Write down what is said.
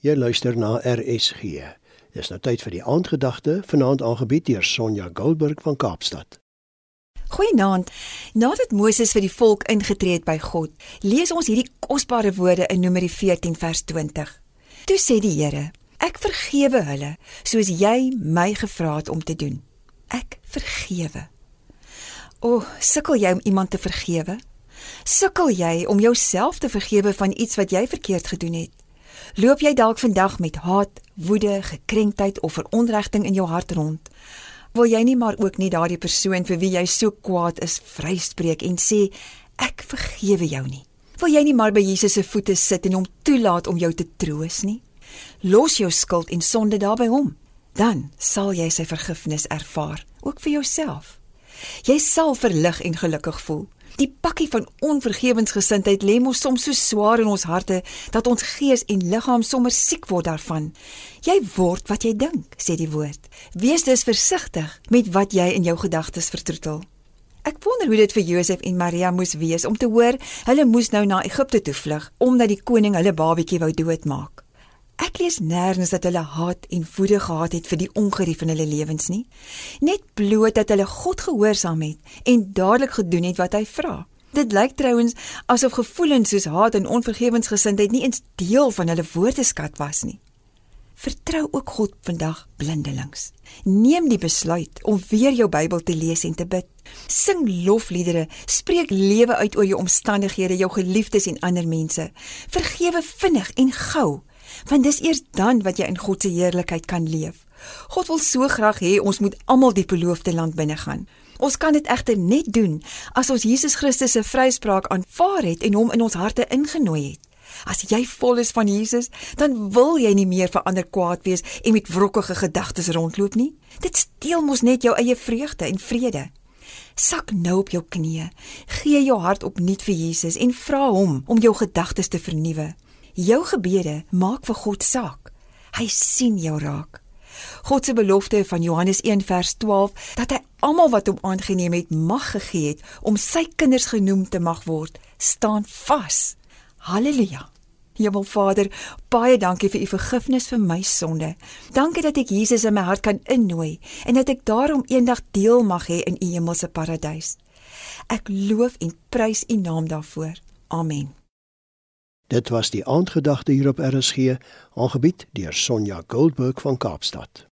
Jy luister na RSG. Dis nou tyd vir die aandgedagte, vanaand aangebied deur Sonja Goldberg van Kaapstad. Goeienaand. Nadat Moses vir die volk ingetree het by God, lees ons hierdie kosbare woorde in Numeri 14 vers 20. Toe sê die Here: Ek vergewe hulle soos jy my gevra het om te doen. Ek vergewe. O, oh, sukkel jy om iemand te vergewe? Sukkel jy om jouself te vergewe van iets wat jy verkeerd gedoen het? Loop jy dalk vandag met haat, woede, gekrenktheid of veronregting in jou hart rond? Wil jy nie maar ook nie daardie persoon vir wie jy so kwaad is vryspreek en sê ek vergewe jou nie? Wil jy nie maar by Jesus se voete sit en hom toelaat om jou te troos nie? Los jou skuld en sonde daar by hom. Dan sal jy sy vergifnis ervaar, ook vir jouself. Jy sal verlig en gelukkig voel. Die pakkie van onvergewensgesindheid lê mos soms so swaar in ons harte dat ons gees en liggaam sommer siek word daarvan. Jy word wat jy dink, sê die woord. Wees dus versigtig met wat jy in jou gedagtes vertroetel. Ek wonder hoe dit vir Josef en Maria moes wees om te hoor hulle moes nou na Egipte toe vlug omdat die koning hulle babatjie wou doodmaak. Ek lees nêrens dat hulle haat en woede gehad het vir die ongerief in hulle lewens nie. Net bloot dat hulle God gehoorsaam het en dadelik gedoen het wat hy vra. Dit lyk trouens asof gevoelens soos haat en onvergewensgesindheid nie eens deel van hulle woordeskat was nie. Vertrou ook God vandag blindelings. Neem die besluit om weer jou Bybel te lees en te bid. Sing lofliedere, spreek lewe uit oor jou omstandighede, jou geliefdes en ander mense. Vergewe vinnig en gou want dis eers dan wat jy in God se heerlikheid kan leef. God wil so graag hê ons moet almal die beloofde land binnegaan. Ons kan dit egter net doen as ons Jesus Christus se vryspraak aanvaar het en hom in ons harte ingenooi het. As jy vol is van Jesus, dan wil jy nie meer vir ander kwaad wees en met wrokkige gedagtes rondloop nie. Dit steel mos net jou eie vreugde en vrede. Sak nou op jou knieë, gee jou hart opnuut vir Jesus en vra hom om jou gedagtes te vernuwe. Jou gebede maak vir God saak. Hy sien jou raak. God se belofte van Johannes 1 vers 12 dat hy almal wat hom aangeneem het mag gegee het om sy kinders genoem te mag word, staan vas. Halleluja. Hemel Vader, baie dankie vir u vergifnis vir my sonde. Dankie dat ek Jesus in my hart kan innooi en dat ek daarom eendag deel mag hê in u hemelse paradys. Ek loof en prys u naam daarvoor. Amen. Dit was die aandgedagte hier op RSG, aangebied deur Sonja Goldberg van Kaapstad.